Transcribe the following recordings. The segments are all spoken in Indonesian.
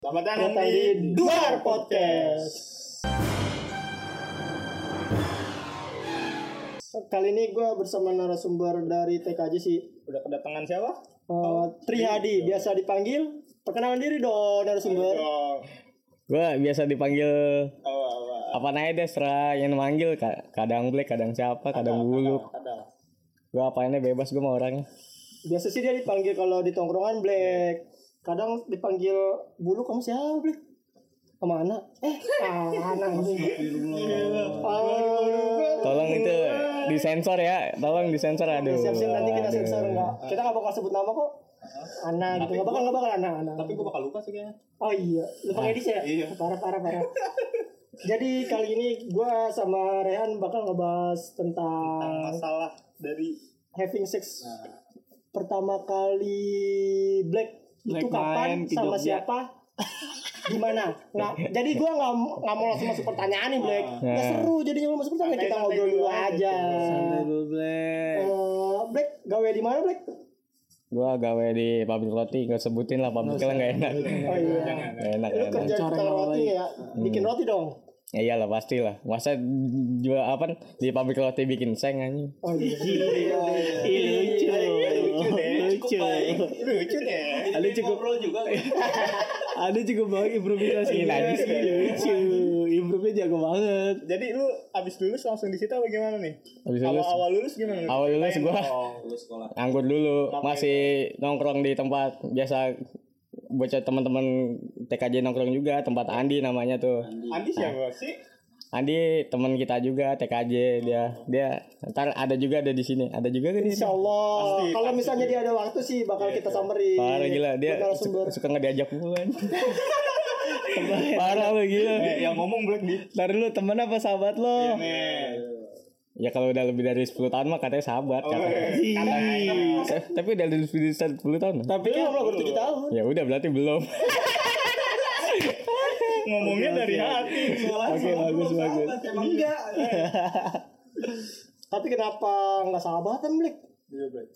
Selamat datang Datang di Duar Podcast. Kali ini gue bersama narasumber dari TKJ sih. Udah kedatangan siapa? Eh, Tri Hadi, biasa dipanggil. Perkenalan diri dong narasumber. Gua biasa dipanggil Oh, apa? apa namanya deh serah yang manggil Ka- kadang black kadang siapa kadang buluk Ada. gua apainnya bebas gua mau orangnya Biasa sih dia dipanggil kalau di tongkrongan Black. Kadang dipanggil bulu kamu siapa? Sama anak. Eh, anak. Ah, tolong itu disensor ya tolong disensor aduh siap-siap nanti kita sensor enggak. Kita enggak bakal sebut nama kok. Anak gitu. Enggak bakal enggak bakal anak anak. Tapi gue bakal lupa sih kayaknya. Oh iya, lupa edit ya? Iya. Parah parah parah. Jadi kali ini gua sama Rehan bakal ngebahas Tentang tentang masalah dari having sex Nah. pertama kali Black, itu kapan sama siapa? Gimana? Nah, jadi gua nggak nggak mau langsung masuk pertanyaan nih Black. Nggak Nah. seru jadinya mau masuk pertanyaan kita ngobrol dulu dulu aja. aja. black Eh, Black gawe di mana Black? gua gawe di pabrik roti nggak sebutin lah pabriknya nggak enak Oh iya. nggak enak Lu nggak enak kerja di tukang roti ya? Bikin roti dong. ya iyalah pasti lah masa jual apa di pabrik roti bikin seng anjing Oh iya. lucu Lucu deh. Lucu. Lucu deh. Ada cukup juga ada cukup banget improvisasi. Lagi sih lucu. Improve jago banget. Jadi lu abis lulus langsung di situ apa gimana nih? Habis lulus. Awal, awal lulus gimana? Awal lulus dong. nganggur dulu. Masih nongkrong di tempat biasa. Bocah teman-teman TKJ nongkrong juga tempat Andi namanya tuh. Andi siapa sih? Andi teman kita juga TKJ dia dia ntar ada juga ada di sini ada juga kan di Insya sini Allah. Pasti, Kalau pasti. misalnya dia ada waktu sih bakal kita samperin. parah gila dia suka, suka nggak diajak bulan parah lu gila Eh, yang ngomong Black di. ntar lu temen apa sahabat lo Nih. ya kalau udah lebih dari 10 tahun mah katanya sahabat Oh, katanya. katanya. Eh, tapi udah lebih dari 10 tahun Tapi kan belum baru tujuh tahun. ya udah berarti belum Ngomongnya dari hati. Oke bagus bagus. Enggak. Tapi kenapa nggak sahabatan, Blik? Iya, Black.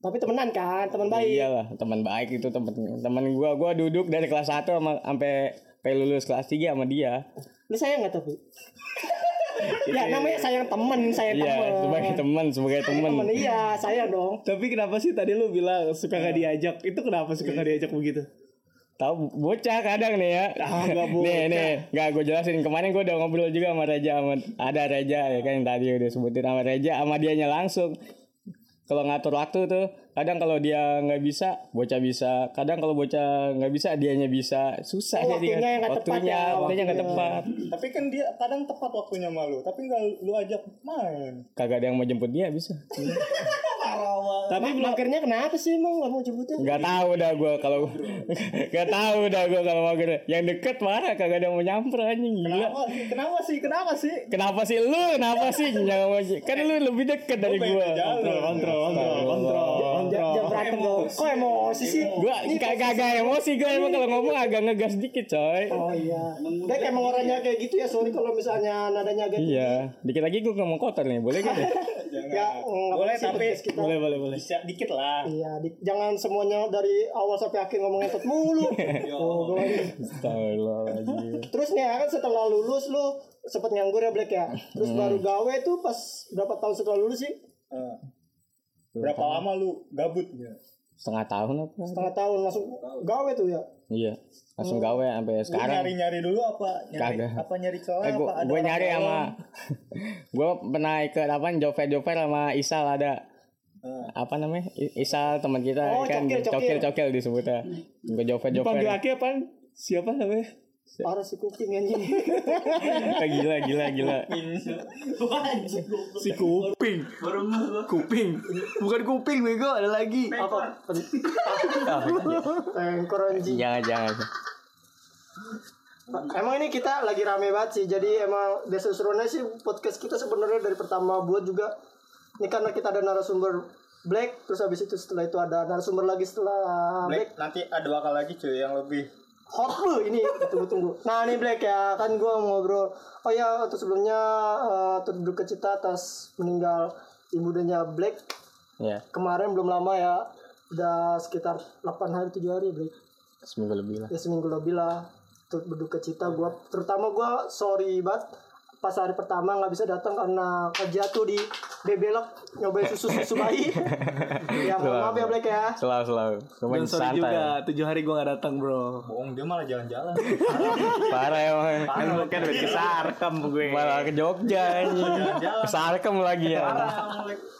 Tapi temenan kan, teman baik. Iyalah teman baik itu teman teman gua gua duduk dari kelas 1 sama sampai sampai lulus kelas 3 sama dia. Lu sayang nggak tapi? ya namanya sayang temen, sayang Iya temen. sebagai teman sebagai teman. Temen, iya sayang dong. Tapi kenapa sih tadi lu bilang suka gak diajak? Itu kenapa suka gak diajak begitu? Tahu bocah kadang nih ya. Ah, bocah. nih nih nggak gue jelasin kemarin gue udah ngobrol juga sama Reja sama ada Reja ya kan yang tadi udah sebutin sama Reja sama dianya langsung. Kalau ngatur waktu tuh kadang kalau dia nggak bisa bocah bisa kadang kalau bocah nggak bisa dianya bisa susah Oh, jadi waktunya yang nggak tepat waktunya ya, waktunya nggak tepat Tapi kan dia kadang tepat waktunya malu, tapi nggak lu ajak main. kagak ada yang mau jemput dia bisa Tapi magernya kenapa sih emang nggak mau jemputnya? nggak tahu dah gue kalau nggak tahu dah gue kalau mau gini yang deket marah kagak ada yang mau nyamper anjing gila Kenapa sih? Kenapa sih? Kenapa sih? kenapa sih lu kenapa sih jangan mau kan lu lebih deket dari gue. Kontrol, kontrol, kontrol, kontrol. jangan berantem dong. Kok emosi sih? gue kagak emosi gue emang kalau ngomong agak ngegas dikit coy Oh iya. Black emang orangnya kayak gitu ya. Sorry kalau misalnya nadanya agak iya dikit lagi gue ngomong kotor nih boleh gak deh Ya, Jangan. nggak boleh tapi kita. Boleh, boleh, boleh. bisa dikit lah. Iya, di- jangan semuanya dari awal sampai akhir ngomong entot mulu. oh, Astagfirullahaladzim Terus nih ya kan setelah lulus lu sempet nganggur ya Black ya. Terus baru gawe tuh pas berapa tahun setelah lulus sih? Eh, Berapa lama lu gabut? Setengah tahun apa Setengah tahun langsung gawe tuh ya. iya langsung gawe sampai sekarang nyari-nyari dulu apa? Nyari, Kagak. apa nyari celah Eh, apa? gua, gua orang nyari dalam? sama gua pernah ikut apa jover jover sama Isal ada Eh, apa namanya Isal teman kita Oh, kan cokil, cokil. cokil cokil disebutnya gua jover jover Dipanggil Aki apa? Siapa namanya? Parah si kuping anjing. gila gila gila Si Kuping. Kuping. Bukan Kuping, bego. Ada lagi. Apa? Pengkor anjing. jangan jangan Emang ini kita lagi rame banget sih. Jadi emang biasa serunya sih podcast kita sebenarnya dari pertama buat juga. Ini karena kita ada narasumber Black, terus habis itu setelah itu ada narasumber lagi setelah Black. Black nanti ada bakal lagi cuy yang lebih Hot lu ini tunggu-tunggu. Nah ini Black ya kan gua mau ngobrol. Oh ya untuk sebelumnya uh, turut berduka cita atas meninggal ibu danya Black ya kemarin belum lama ya udah sekitar 8 hari 7 hari Black. seminggu lebih lah ya seminggu lebih lah turut berduka cita gue terutama gue sorry banget pas hari pertama nggak bisa datang karena kerja tuh di bebelok nyobain susu susu bayi. Ya mohon maaf ya Black ya. Selalu selalu Dan lumayan sorry santai. juga, tujuh hari gue gak datang bro. Bohong dia malah jalan-jalan. parah emang Kan kan udah kesarkam gue. malah ke Jogja anjing. Sarkem lagi ya.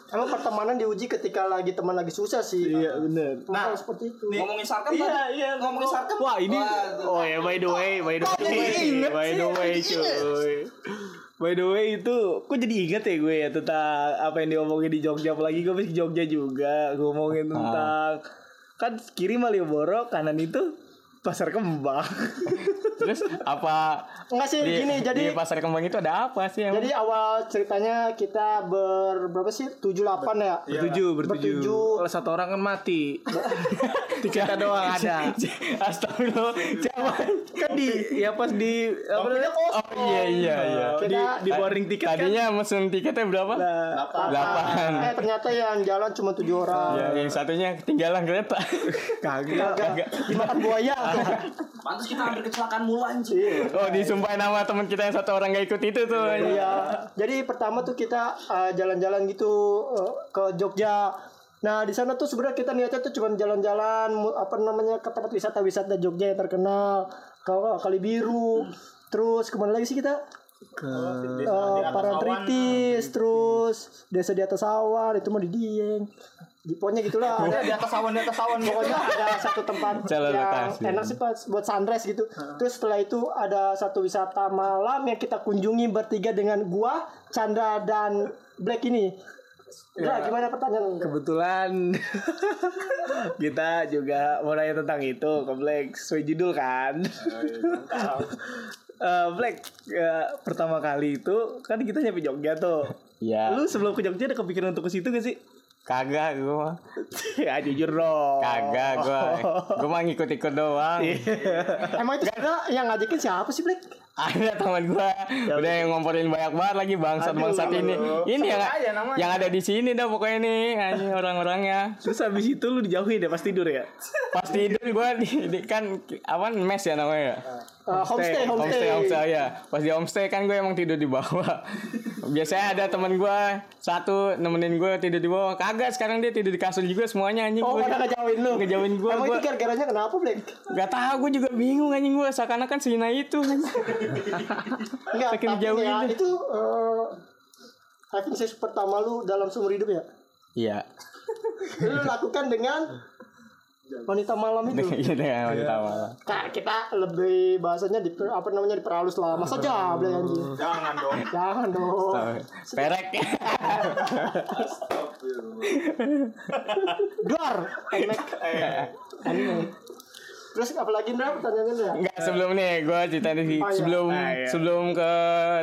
Emang pertemanan diuji ketika lagi teman lagi susah sih. Iya bener. nah seperti itu? ngomongin sarkam Iya tadi. iya ngomongin sarkam Wah ini Oh ya by the way By the way. By the way cuy By the way itu Kok jadi inget ya gue ya Tentang Apa yang diomongin di Jogja? Apalagi gue habis ke Jogja juga Gue ngomongin tentang Kan kiri Malioboro Kanan itu Pasar Kembang. Terus apa enggak sih di, gini jadi di pasar kembang itu ada apa sih emang? jadi awal ceritanya kita ber berapa sih? Tujuh delapan ya? Bertujuh Bertujuh. Bertujuh. Kalau satu orang kan mati. Tiketnya doang ada. Astagfirullah. Siapa Kan di Ya pas di Apa namanya? oh iya iya iya. di, Kita- di boarding tiket kan? Tadinya mesen tiketnya berapa? Delapan. Eh ternyata yang jalan cuma tujuh orang. Ya, yang satunya ketinggalan kereta. Kagak. Agak dimakan buaya pantas kita hampir kecelakaan mulu anjing oh disumpahin nama teman kita yang satu orang gak ikut itu tuh Iya. Jadi pertama tuh kita uh, jalan-jalan gitu uh, ke Jogja. Nah di sana tuh sebenarnya kita niatnya tuh cuma jalan-jalan apa namanya ke tempat wisata-wisata Jogja yang terkenal ke Kali Biru. Terus ke mana lagi sih kita? Uh, Parantritis, terus desa di atas awan itu mah di Dieng. Di- Pokoknya gitulah. Ada di atas awan di atas awan pokoknya ada satu tempat Jalan yang lokasi. enak sih pas buat sunrise gitu. Terus setelah itu ada satu wisata malam yang kita kunjungi bertiga dengan gua, Chandra dan Black ini. Ya, gimana pertanyaan? Kebetulan kita juga mau nanya tentang itu ke Black sesuai judul kan. Eh, Black eh, pertama kali itu kan kita nyampe Jogja tuh. ya Lu sebelum ke Jogja ada kepikiran untuk ke situ gak sih? Kagak gue mah. Ya jujur dong. kagak gue gue mah ngikut-ikut doang. Emang itu sebenarnya yang ngajakin siapa sih Black? Ada teman gue udah yang ngomporin banyak banget lagi bangsat bangsat ini. ini yang yang ada di sini dah pokoknya nih anjing orang-orangnya. Terus habis itu lu dijauhin ya pas tidur ya? pas tidur gue di, di- kan apa mes ya namanya ya? Uh, homestay, homestay homestay. homestay ya pas di homestay kan gue emang tidur di bawah. Biasanya ada teman gue satu nemenin gue tidur di bawah. Kagak sekarang dia tidur di kasur juga semuanya anjing. Oh, Gua- pada ngejauhin lu. ngejauhin gue Emang gue itu gara-garanya kenapa Black? Gak tahu gue juga bingung anjing gue seakan-akan sehina itu anjing. Enggak, tapi jauhin ya, itu uh, having sex pertama lu dalam seumur hidup ya? Iya. Lu lakukan dengan wanita malam itu. Iya dengan wanita malam. Kak, kita lebih bahasanya di apa namanya diperhalus lah. Masa jablay anjing. Jangan dong. Jangan dong. Perek. Duar. Emek. Anime. Terus apalagi Ndra pertanyaannya ya? Enggak sebelum nih gue cerita nih Oh, iya. sebelum Ah, iya. sebelum ke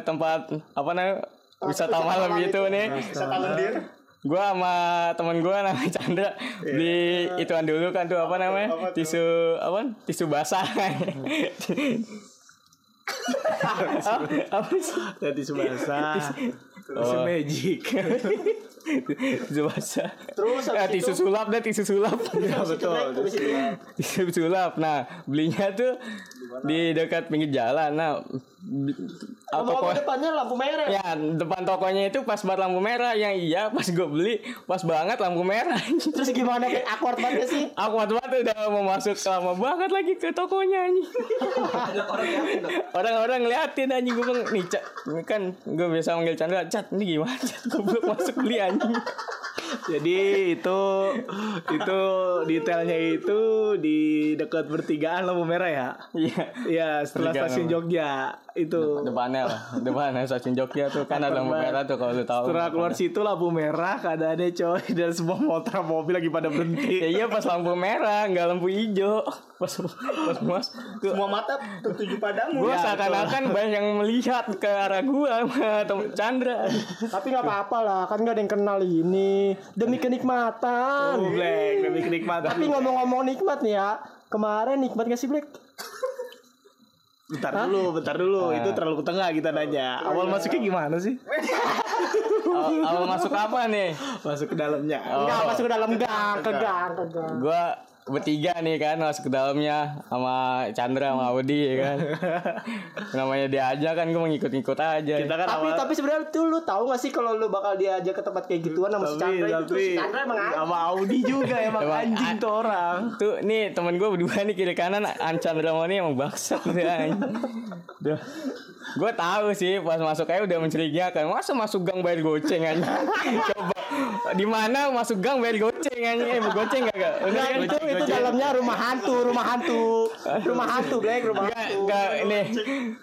tempat apa namanya wisata wisata malam malam gitu itu. nih. Wisata lendir. Gue sama temen gue namanya Chandra beli ituan dulu kan tuh apa namanya Apa tuh? tisu apa tisu basah apa sih tisu basah. Tisu Oh. magic. tisu basah Terus eh, habis tisu itu? sulap deh tisu sulap. Ya betul. Itu, tisu sulap. Nah belinya tuh di dekat pinggir jalan. Nah ah, Ngomong-ngomong toko depannya lampu merah. ya depan tokonya itu pas banget lampu merah. Yang iya pas gue beli pas banget lampu merah. Terus gimana kayak awkward banget sih? aku waktu banget udah mau masuk lama banget lagi ke tokonya anjing. Orang-orang ngeliatin anjing. Gue nih kan gue biasa manggil Chandra cat ini gimana belum masuk beli anjing Jadi itu itu detailnya itu di dekat pertigaan lampu merah ya. iya Iya, setelah stasiun. Jogja itu. depannya lah depannya stasiun Jogja tuh kan ada lampu merah tuh kalau lu tahu Setelah keluar situ lampu merah keadaannya coy dan semua motor mobil lagi pada berhenti. ya iya pas lampu merah nggak lampu hijau pas pas mas tuh Semua mata tertuju padamu. gue Ya, seakan-akan banyak yang melihat ke arah gua temen Chandra Tapi nggak apa-apa lah, kan nggak ada yang kenal ini demi kenikmatan. Oh, Black, demi kenikmatan. Tapi ngomong-ngomong nikmat nih ya, kemarin nikmat gak sih Black? Bentar dulu, bentar dulu. Itu terlalu ke tengah kita nanya. Awal masuknya gimana sih? awal, awal masuk apa nih Masuk ke dalamnya. Enggak masuk ke dalam gang, ke gang, ke gang. gua bertiga nih kan masuk ke dalamnya sama Chandra sama Audi ya kan. Namanya dia aja kan gue ngikut-ngikut aja. Kita kan Tapi awal- tapi sebenarnya tuh lu tahu gak sih kalau lu bakal diajak ke tempat kayak gituan sama si tapi Chandra itu si Chandra emang anjing. sama Audi juga emang Emang anjing tuh orang. Tuh nih temen gue berdua nih kiri kanan An Chandra mau nih emang bangsat. Duh. Gue tahu sih pas masuk aja udah mencurigakan. Masa masuk gang bayar goceng aja. Coba di mana masuk gang bayar goceng aja. Eh goceng gak gak? Nah, kan? itu itu dalamnya rumah hantu, rumah hantu. Rumah hantu, Black, rumah Enggak, hantu. enggak ini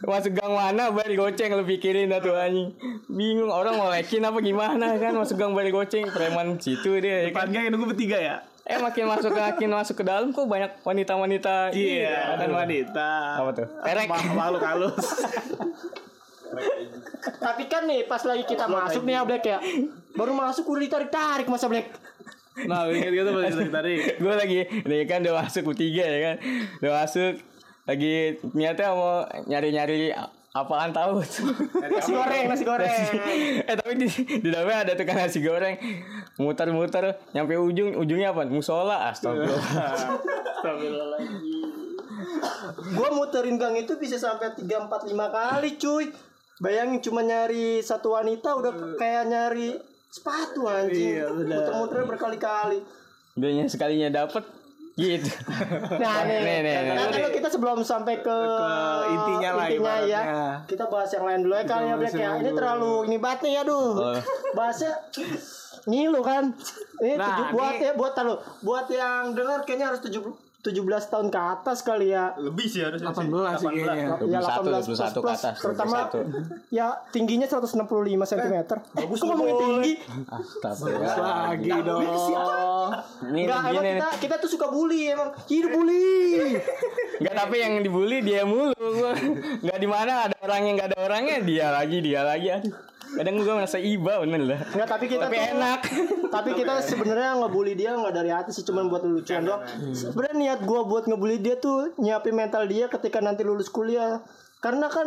masuk gang mana bayar goceng lu pikirin dah tuh anjing. Bingung orang mau lekin apa gimana kan masuk gang bayar goceng preman situ dia ya kan. Depannya yang nunggu bertiga ya? Eh makin masuk makin masuk ke dalam kok banyak wanita-wanita Iya, dan wanita. Apa tuh? Perek. Ma- Makhluk halus. Tapi kan nih pas lagi kita masuk nih ya Black ya. Baru masuk udah ditarik-tarik masa Black. Nah, ingat gitu pas kita tadi. gue lagi ini kan udah masuk bertiga ya kan udah masuk lagi niatnya mau nyari-nyari apaan tahu Nasi goreng, nasi goreng. eh tapi di, di dalamnya ada tukang nasi goreng muter-muter nyampe ujung ujungnya apa musola astagfirullah Gua muterin gang itu bisa sampai 3 4 5 kali, cuy. Bayangin cuma nyari satu wanita udah kayak nyari sepatu anjing. Iya. Muter-muter berkali-kali. dia sekalinya dapet gitu Nah, nih, nih, nih, nih. Nah, kalau kita sebelum sampai ke, intinya lah ya, ibaratnya. kita bahas yang lain dulu ya kali ya, Black ya. Ini terlalu ini banget nih, aduh. Oh. Bahasnya ini lo kan. Ini Nah, tujuh- buat ini- ya, buat tahu. Buat yang dengar kayaknya harus tujuh 17 tahun ke atas kali ya. Lebih sih harusnya. 18 sih kayaknya. Ya 21, 21 ke plus, atas, Terutama 21. ya tingginya 165 cm. Bagus Kok ngomongin tinggi? astagfirullah Lagi dong. ini Enggak, emang gini kita kita tuh suka bully emang. Hidup bully. Enggak tapi yang dibully dia mulu gua. Enggak di mana ada orangnya enggak ada orangnya dia lagi dia lagi aduh. Kadang gua merasa iba bener lah. Enggak, tapi kita Tapi tuh enak. Tapi kita sebenarnya ngebully dia nggak dari hati sih, cuman buat lucuan doang. Sebenarnya niat gua buat ngebully dia tuh nyiapin mental dia ketika nanti lulus kuliah. Karena kan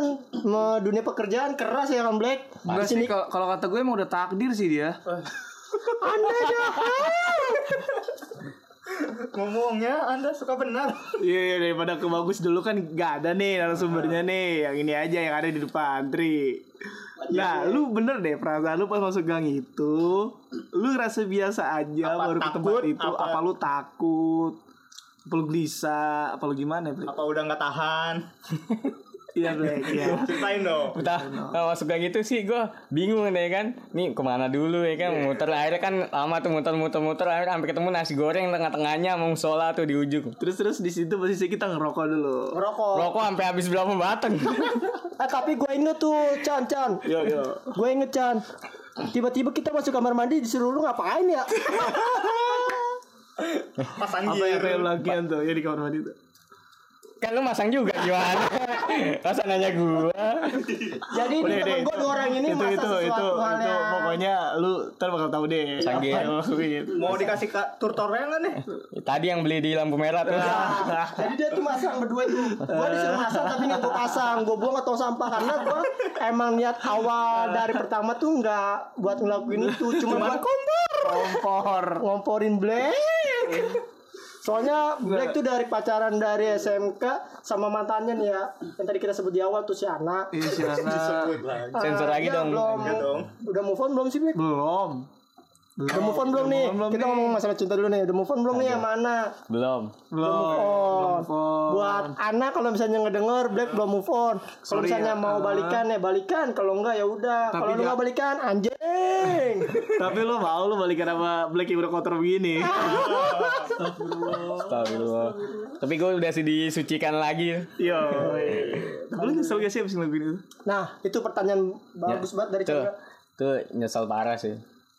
dunia pekerjaan keras ya kan Black. Enggak sih sini kalau kalau kata gue emang udah takdir sih dia. Anda jahat. Ngomongnya Anda suka benar. Iya, iya, daripada ke bagus dulu kan gak ada nih narasumbernya nih. Yang ini aja yang ada di depan, Tri. Nah, lu bener deh perasaan lu pas masuk gang itu, lu ngerasa biasa aja Apa baru ke takut? tempat itu, Apa- apa, lu takut? Apa lu gelisah? Apa lu gimana? Apa udah nggak tahan? Iya, Bre. Iya. Ceritain dong. Udah masuk kayak gitu sih gua bingung deh kan. Nih ke mana dulu ya kan muter akhirnya kan lama tuh muter-muter muter akhirnya sampai ketemu nasi goreng tengah-tengahnya mau musola tuh di ujung. Terus terus di situ posisi kita ngerokok dulu. Ngerokok. Rokok sampai habis berapa batang. Eh, tapi gue inget tuh Chan Chan. Yo yo. Gue inget Chan. Tiba-tiba kita masuk kamar mandi disuruh lu ngapain ya? Pas Apa anjir. yang kayak lagian tuh ya di kamar mandi tuh? Kan lu masang juga gimana? Masa nanya gua. Jadi Udah di temen deh, gue dua orang ini itu masa itu sesuatu itu hal itu yang pokoknya lu ntar bakal tahu deh lakuin. Mau dikasih ka- tutorial nggak nih? Tadi yang beli di lampu merah tuh. Nah, jadi dia tuh masang berdua itu. Gua disuruh masang tapi nggak gua pasang. Gua buang atau sampah karena gua emang niat awal dari pertama tuh nggak buat ngelakuin itu, cuma buat kompor. Kompor. Ngomporin Black. Soalnya Black tuh dari pacaran dari SMK sama mantannya nih ya. Yang tadi kita sebut di awal tuh si Ana. Ih, si Ana. Sensor Ah, lagi dia dong. Belum, Iya dong. Udah move on belum sih Black? Belum. Udah move on belum nih? belum Kita nih. ngomong masalah cinta dulu nih. Udah move on belum nih yang mana? Belum. Belum. on. Move on. Buat anak kalau misalnya ngedenger Black belum move on. Kalau misalnya ya, mau balikan ya balikan. Kalau enggak ya udah. Kalau lu dia- nggak balikan anjing. Tapi lu mau lu balikan sama Black yang udah kotor begini. Astagfirullah. Tapi gue udah sih disucikan lagi. Yo. Tapi lu nyesel gak sih abis ngelakuin itu? nah itu pertanyaan bagus banget dari Chandra. tuh nyesel parah sih.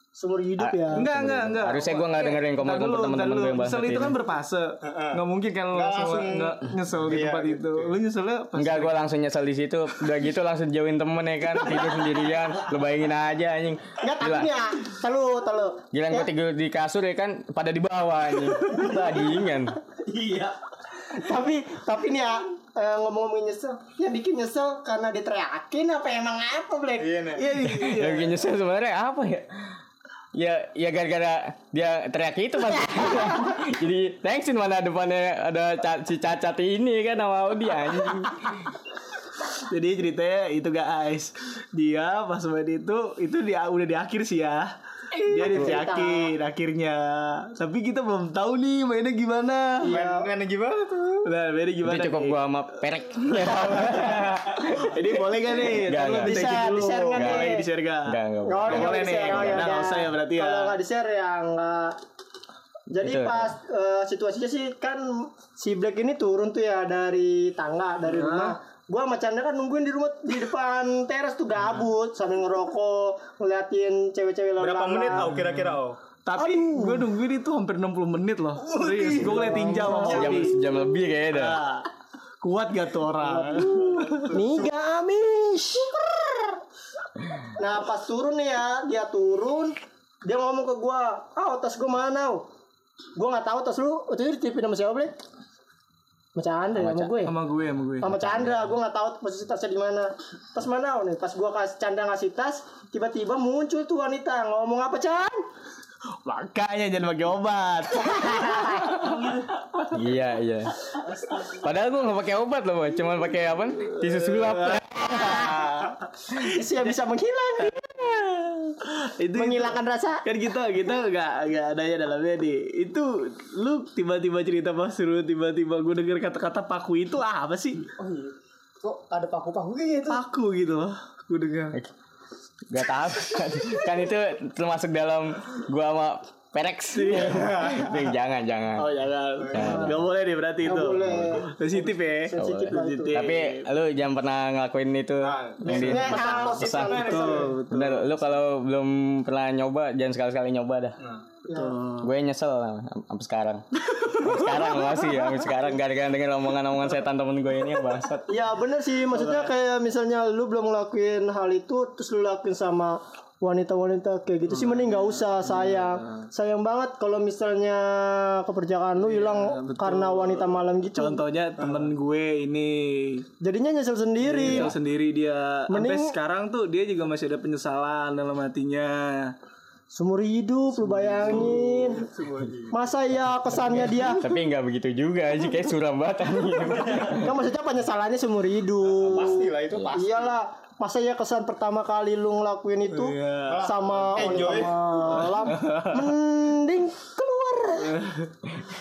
Seumur hidup ya. Enggak, enggak, enggak. Harusnya gua nggak dengerin Ntar komen-komen dulu, teman-teman gue yang bahas Nyesel itu kan berfase. Enggak mungkin kan Nggak langsung enggak nyesel di Iya, tempat gitu. itu. Lu nyeselnya pas Enggak, gue langsung nyesel di situ. Udah gitu langsung jauhin temen ya kan, tidur sendirian. Lu bayangin aja anjing. Enggak tapi Gila. nih ya. Tahu, tahu. Gila gue tidur di kasur ya kan, pada di bawah anjing. Tadingan. Iya. Tapi tapi nih ya eh, ngomong-ngomongin nyesel, yang bikin nyesel karena diteriakin apa emang apa Black? Iya nih. Iya, iya, iya. Yang bikin nyesel sebenarnya apa ya? Ya ya gara-gara dia teriak itu mas. Jadi thanksin mana depannya ada ca- si cacat ini kan sama Audi anjing. Jadi ceritanya itu guys Dia pas main itu Itu dia udah di akhir sih ya Dia diteriakin akhirnya Tapi kita belum tahu nih mainnya gimana Main, mainnya gimana tuh? Nah mainnya itu gimana cukup nih? gua sama perek Ini boleh gak nih? Lu nggak. bisa di-share nggak Nggak nih? boleh di-share gak? Nggak udah boleh nih. di-share, oh, ya Nah, nggak udah. usah ya berarti ya. Kalau nggak di-share ya nggak. Jadi Itu. pas eh, situasinya sih kan si Black ini turun tuh ya dari tangga dari rumah. Gua sama Chandra kan nungguin di rumah di depan teras tuh gabut sambil ngerokok, ngeliatin cewek-cewek lalu Berapa menit oh kira-kira oh? Tapi gue nungguin itu hampir 60 menit loh Serius Gue ngeliatin jam sejam sejam lebih kayaknya dah Nah, Kuat gak tuh orang? Niga amis. Nah pas turun nih ya, dia turun, dia ngomong ke gua, ah tas gua mana? oh?" Gua nggak tahu tas lu, waktu itu dititipin sama siapa Black? Sama Chandra sama, gue. Sama gue, sama gue Sama Chandra, gua nggak tahu posisi tasnya di mana. Tas mana oh, nih? Pas gua kasih Chandra ngasih tas, tiba-tiba muncul tuh wanita ngomong apa Chan? Makanya jangan pakai obat iya iya padahal gua nggak pakai obat loh cuman pakai apa tisu sulap yang bisa menghilang, itu menghilangkan rasa. kan kita kita nggak nggak ada ya dalamnya nih. Itu lu tiba-tiba cerita pas seru tiba-tiba gue denger kata-kata paku itu ah, apa sih? Oh iya. Kok ada paku-paku? Gitu? paku gitu loh gue dengar Gak tahu. Kan, kan itu termasuk dalam gua sama Perex. Itu jangan jangan. oh jangan nggak boleh nih berarti itu boleh. sensitif ya Sensitif itu. Tapi lu jangan pernah ngelakuin itu. yang di pesan. betul betul Bener, lu kalau belum pernah nyoba jangan sekali-sekali nyoba dah. Gue nyesel lah sampai sekarang. Sampai sekarang masih ya, sampai sekarang gara-gara denger omongan-omongan setan temen gue ini yang bangsat. Ya bener sih, maksudnya kayak misalnya lu belum ngelakuin hal itu, terus lu lakuin sama wanita-wanita kayak gitu sih mending nggak usah sayang. sayang banget kalau misalnya kepercayaan lu hilang karena wanita malam gitu. Contohnya temen gue ini. Jadinya nyesel sendiri. Dia sendiri dia. Sampai Mending- sekarang tuh dia juga masih ada penyesalan dalam hatinya. Seumur hidup lu bayangin. Masa ya kesannya dia? Tapi nggak begitu juga sih kayak suram banget kan maksudnya penyesalannya seumur hidup. Pastilah itu pasti. iyalah masa ya kesan pertama kali lu ngelakuin itu sama Enjoy. malam mending keluar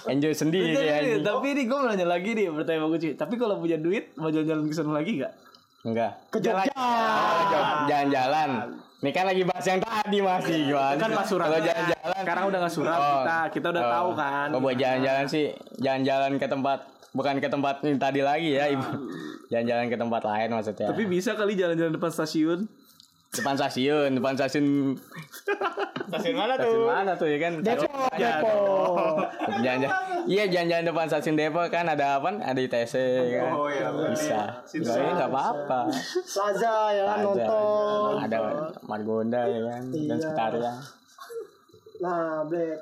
Enjoy sendiri ya. anjing. tapi ini gue mau nanya lagi nih pertanyaan gue cuy tapi kalau punya duit mau jalan-jalan ke sana lagi gak? Enggak. ke Jogja Oh, Jalan-jalan. Ini kan lagi bahas yang tadi masih gimana? kan pas surat Kalau jalan-jalan sekarang udah gak surat Oh. kita kita udah Oh. tahu kan Kalau buat jalan-jalan sih jalan-jalan ke tempat bukan ke tempat yang tadi lagi ya, Ibu. Jalan-jalan ke tempat lain maksudnya. tapi bisa kali jalan-jalan depan stasiun depan stasiun, depan stasiun Stasiun mana stasiun tuh? mana tuh ya kan? Depok Depok Jalan-jalan. Iya, jalan-jalan depan stasiun Depok kan ada apa? Ada ITC kan. Oh iya, berarti Bisa. situ Enggak, enggak apa-apa. Plaza ya kan Ada, nonton ada Margonda ya kan dan Iya. sekitarnya. nah Black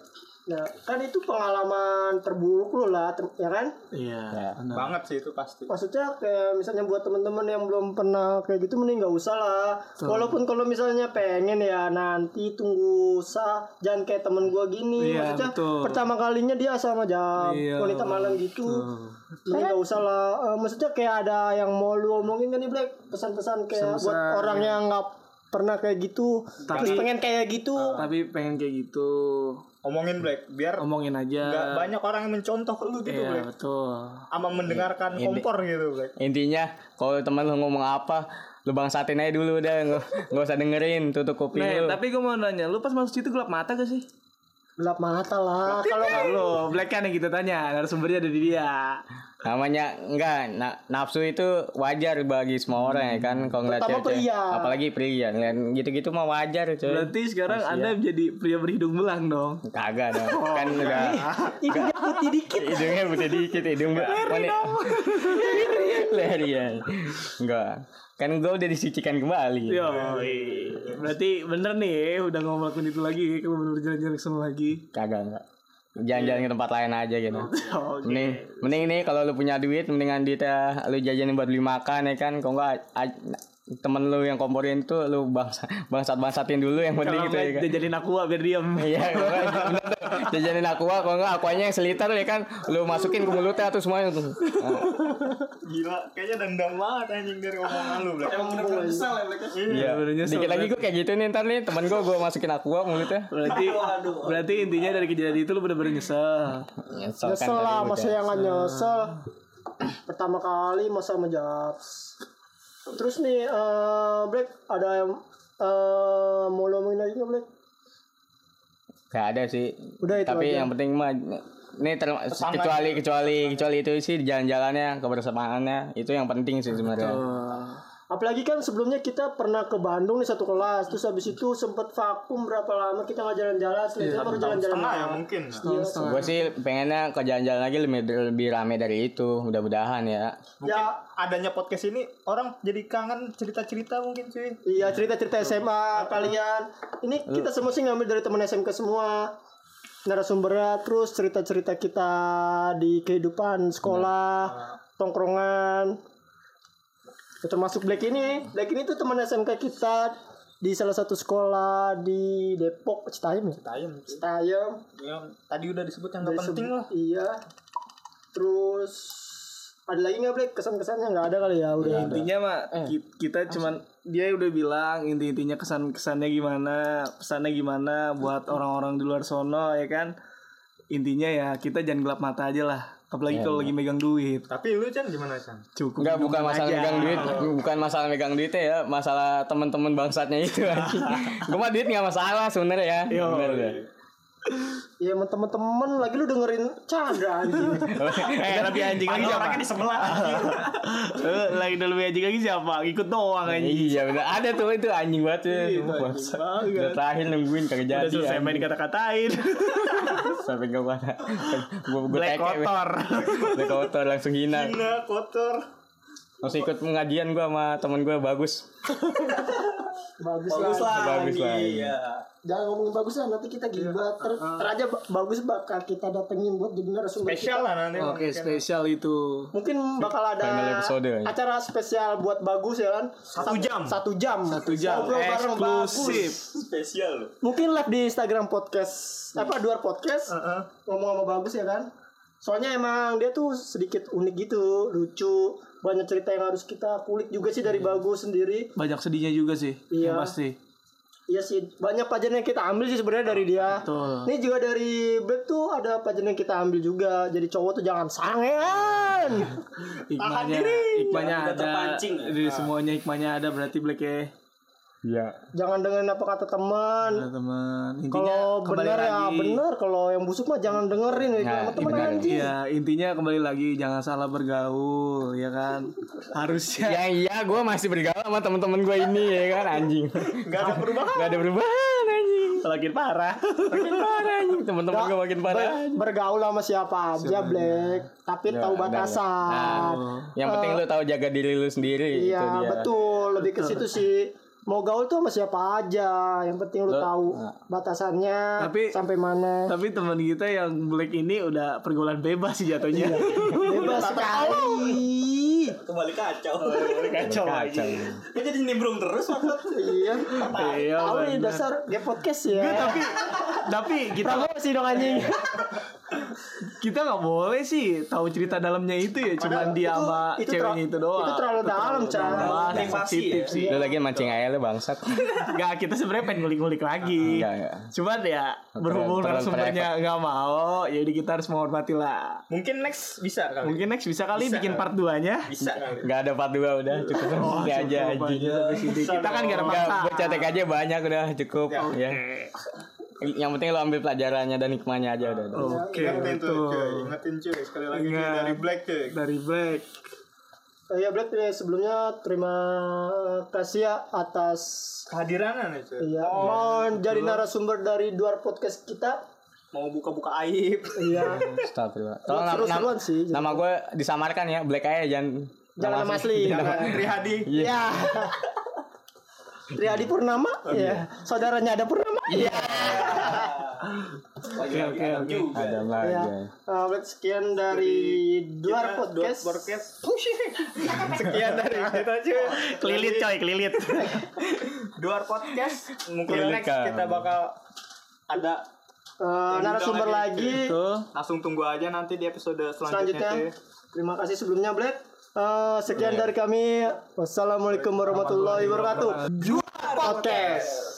nah kan itu pengalaman terburuk lu lah ter- ya kan iya Ya. Banget sih itu pasti. maksudnya kayak misalnya buat temen-temen yang belum pernah kayak gitu mending nggak usah lah walaupun kalau misalnya pengen ya nanti tunggu usah jangan kayak temen gua gini Iya, maksudnya betul. pertama kalinya dia sama jam Iya. wanita malam gitu mending nggak usah lah Eh, maksudnya kayak ada yang mau lu omongin kan nih Black pesan-pesan kayak buat Pesan-pesan. orang yang nggak pernah kayak gitu terus pengen kayak gitu tapi pengen kayak gitu Omongin Black biar omongin aja nggak banyak orang yang mencontoh lu gitu iya Black. betul Ama mendengarkan kompor gitu Black. Intinya kalau teman lu ngomong apa, lu bangsatin aja dulu udah nggak usah dengerin tutup kuping Nih, lu. tapi gue mau nanya, lu pas masuk situ gelap mata gak sih? gelap mata lah kalau Lo, Black kan yang kita tanya, narasumbernya ada di dia. Namanya enggak na- nafsu itu wajar bagi semua orang ya kan kalau ngeliat Terutama cewek. pria. Apalagi pria ngeliat gitu-gitu mah wajar coy. Berarti sekarang Anda menjadi pria berhidung belang dong. Kagak dong. Kan udah hidungnya putih dikit hidungnya putih dikit hidung Leri Leri ya. Enggak. Kan gue udah disucikan kembali. Yo, berarti bener nih udah melakukan itu lagi kalau bener jalan-jalan ke sana lagi. Kagak enggak. Jalan-jalan ke tempat lain aja gitu. Oke. Mending mending nih kalau lu punya duit mendingan duitnya lu jajanin buat beli makan ya kan. Kalau enggak temen lu yang komporin tuh lu bangsa bangsat bangsatin dulu yang penting gitu ya kan. jajanin aqua biar diam. Iya. Jajanin aqua, kalau enggak aquanya yang seliter ya kan, lu masukin ke mulutnya tuh semuanya tuh. Gila, kayaknya dendam banget anjing dari omongan lu, Black. Emang bener kesel ya Black Iya, bener nyesel, dikit lagi gue kayak gitu nih ntar nih temen gue gue masukin aqua mulutnya. Berarti berarti intinya dari kejadian itu lu bener-bener nyesel. Nyesel kan Nyesel lah, masa yang nggak nyesel. Pertama kali masa menjabs. Terus nih, eh Black ada yang eh mau lo omongin lagi nggak Black? Gak ada sih. Udah itu Tapi aja. yang penting mah ini ter- kecuali kecuali kecuali itu sih jalan-jalannya kebersamaannya itu yang penting sih sebenarnya. Apalagi kan sebelumnya kita pernah ke Bandung nih satu kelas, terus habis itu sempet vakum berapa lama kita nggak jalan-jalan, setelah itu baru jalan-jalan. Setengah ya mungkin. Iya, Gue sih pengennya ke jalan-jalan lagi lebih lebih rame dari itu, mudah-mudahan ya. Mungkin Ya. adanya podcast ini orang jadi kangen cerita-cerita mungkin cuy. Iya cerita-cerita SMA kalian. Ini kita semua sih ngambil dari teman SMK semua. Narasumbernya terus cerita-cerita kita di kehidupan sekolah, tongkrongan. Ya, termasuk Black ini. Black ini tuh teman SMK kita di salah satu sekolah di Depok, Citayam ya. Tayem. Citayam. Yang tadi udah disebut yang gak penting lah. Iya. Terus ada lagi nggak Black kesan-kesannya nggak ada kali ya udah. Intinya mah Eh. ki- kita cuman dia udah bilang inti-intinya kesan-kesannya gimana, pesannya gimana buat orang-orang di luar sono ya kan. Intinya ya kita jangan gelap mata aja lah. Apalagi kalau lagi megang duit. Tapi lu Chan gimana Chan? Cukup Enggak bukan masalah aja. megang duit, bukan masalah megang duitnya ya, masalah teman-teman bangsatnya itu. Gue mah duit nggak masalah sebenarnya ya. Bener deh. Ya emang temen-temen lagi lu dengerin Chandra anjing. Eh lebih anjing lagi siapa? Orangnya di sebelah. Eh, lagi lebih anjing lagi siapa? Ikut doang anjing. Iya bener, ada tuh itu anjing banget tuh. Bangsa. Udah terakhir nungguin kagak Udah jadi. selesai main anjing. kata-katain. Sampai ke mana? Gue gue Black kotor. Black kotor langsung hina. Gila kotor. Masih ikut pengajian gue sama temen gue bagus. bagus, Bagus lah. lah. Bagus lah. Iya. Jangan ngomongin bagus lah nanti kita gibah. Ter, ter aja ba- bagus bakal kita datengin buat jadi narasumber Spesial kita. lah nanti. Oke, spesial itu. Mungkin bakal ada episode ya. acara spesial buat bagus ya kan. Satu jam. Satu jam. Satu jam Ngobrol bareng eksklusif. Spesial. Mungkin live di Instagram podcast apa dua podcast Heeh. ngomong sama bagus ya kan. Soalnya emang dia tuh sedikit unik gitu, lucu, banyak cerita yang harus kita kulik juga sih dari bagus sendiri. Banyak sedihnya juga sih. Iya. yang Pasti. Iya sih, banyak pelajaran yang kita ambil sih sebenarnya dari dia. Betul. Ini juga dari Black tuh ada pelajaran yang kita ambil juga. Jadi cowok tuh jangan sangean. Hikmahnya, hikmahnya ada. Dari semuanya hikmahnya ada berarti Black ya. Iya. jangan dengerin apa kata teman. Ada teman. Intinya Kalau benar ya benar, kalau yang busuk mah jangan dengerin ya Nah, sama teman anjing. Iya, intinya kembali lagi jangan salah bergaul, ya kan? Harusnya Ya iya gue masih bergaul sama temen-temen gue ini ya kan anjing. Gak ada perubahan. Gak ada perubahan anjing. makin parah. Makin parah anjing. Temen-temen gue makin parah. Ber- bergaul sama siapa aja Black, tapi tahu Nah, batasan. yang penting lu tahu jaga diri lu sendiri. itu Iya dia. betul, lebih ke situ sih. Mau gaul tuh sama siapa aja, yang penting lu tahu batasannya Tapi- sampai mana. Tapi teman kita yang Black ini udah pergaulan bebas sih jatuhnya. Bebas sekali. Kembali kacau. Kacau Kacau. lagi. Dia jadi nimbrung terus. Iya. Iya, Tahu nih dasar dia podcast ya. tapi tapi kita Promosi dong anjing. kita nggak boleh sih tahu cerita dalamnya itu ya cuman dia sama itu ceweknya itu doang. itu terlalu dalam, Privasi sensitif ya. sih. Lu lagi mancing lu bangsat. Enggak, kita sebenarnya pengen ngulik-ngulik lagi. Enggak, enggak. Cuman ya berhubung narasumbernya nggak mau, jadi kita harus menghormati lah. Mungkin next bisa kali. Mungkin next bisa kali bikin part 2-nya. Bisa kali. Gak ada part 2 udah cukup oh, aja sini. Kita kan gak ada Enggak, masalah. cetek aja banyak udah cukup ya. Yang penting lu ambil pelajarannya dan hikmahnya aja udah. udah. Oke, Ingetin tuh cuy, ingetin cuy sekali lagi Ingat. dari Black cuy. Dari Black. Eh, ya Black ya, sebelumnya terima kasih ya atas Kehadirannya nih cuy. Iya, mau jadi narasumber dari luar podcast kita. Mau buka-buka aib. Iya. Astagfirullah. Buat Tolong nama, nama, sih. nama gue disamarkan ya, Black aja jangan Jangan nama asli. Jangan Trihadi. Iya. Triadi Purnama, ya. Saudaranya ada Purnama. Iya. Oke oke oke. Ada lagi. Ya, Black, sekian dari Duar Podcast. Sekian dari kita cuy. Kelilit coy, kelilit. Duar podcast. Mungkin next kan. kita bakal ada Eh, narasumber lagi. langsung tunggu aja nanti di episode selanjutnya. Selanjutnya, terima kasih sebelumnya Black. Eh, sekian dari kami. Wassalamualaikum warahmatullahi wabarakatuh. Podcast.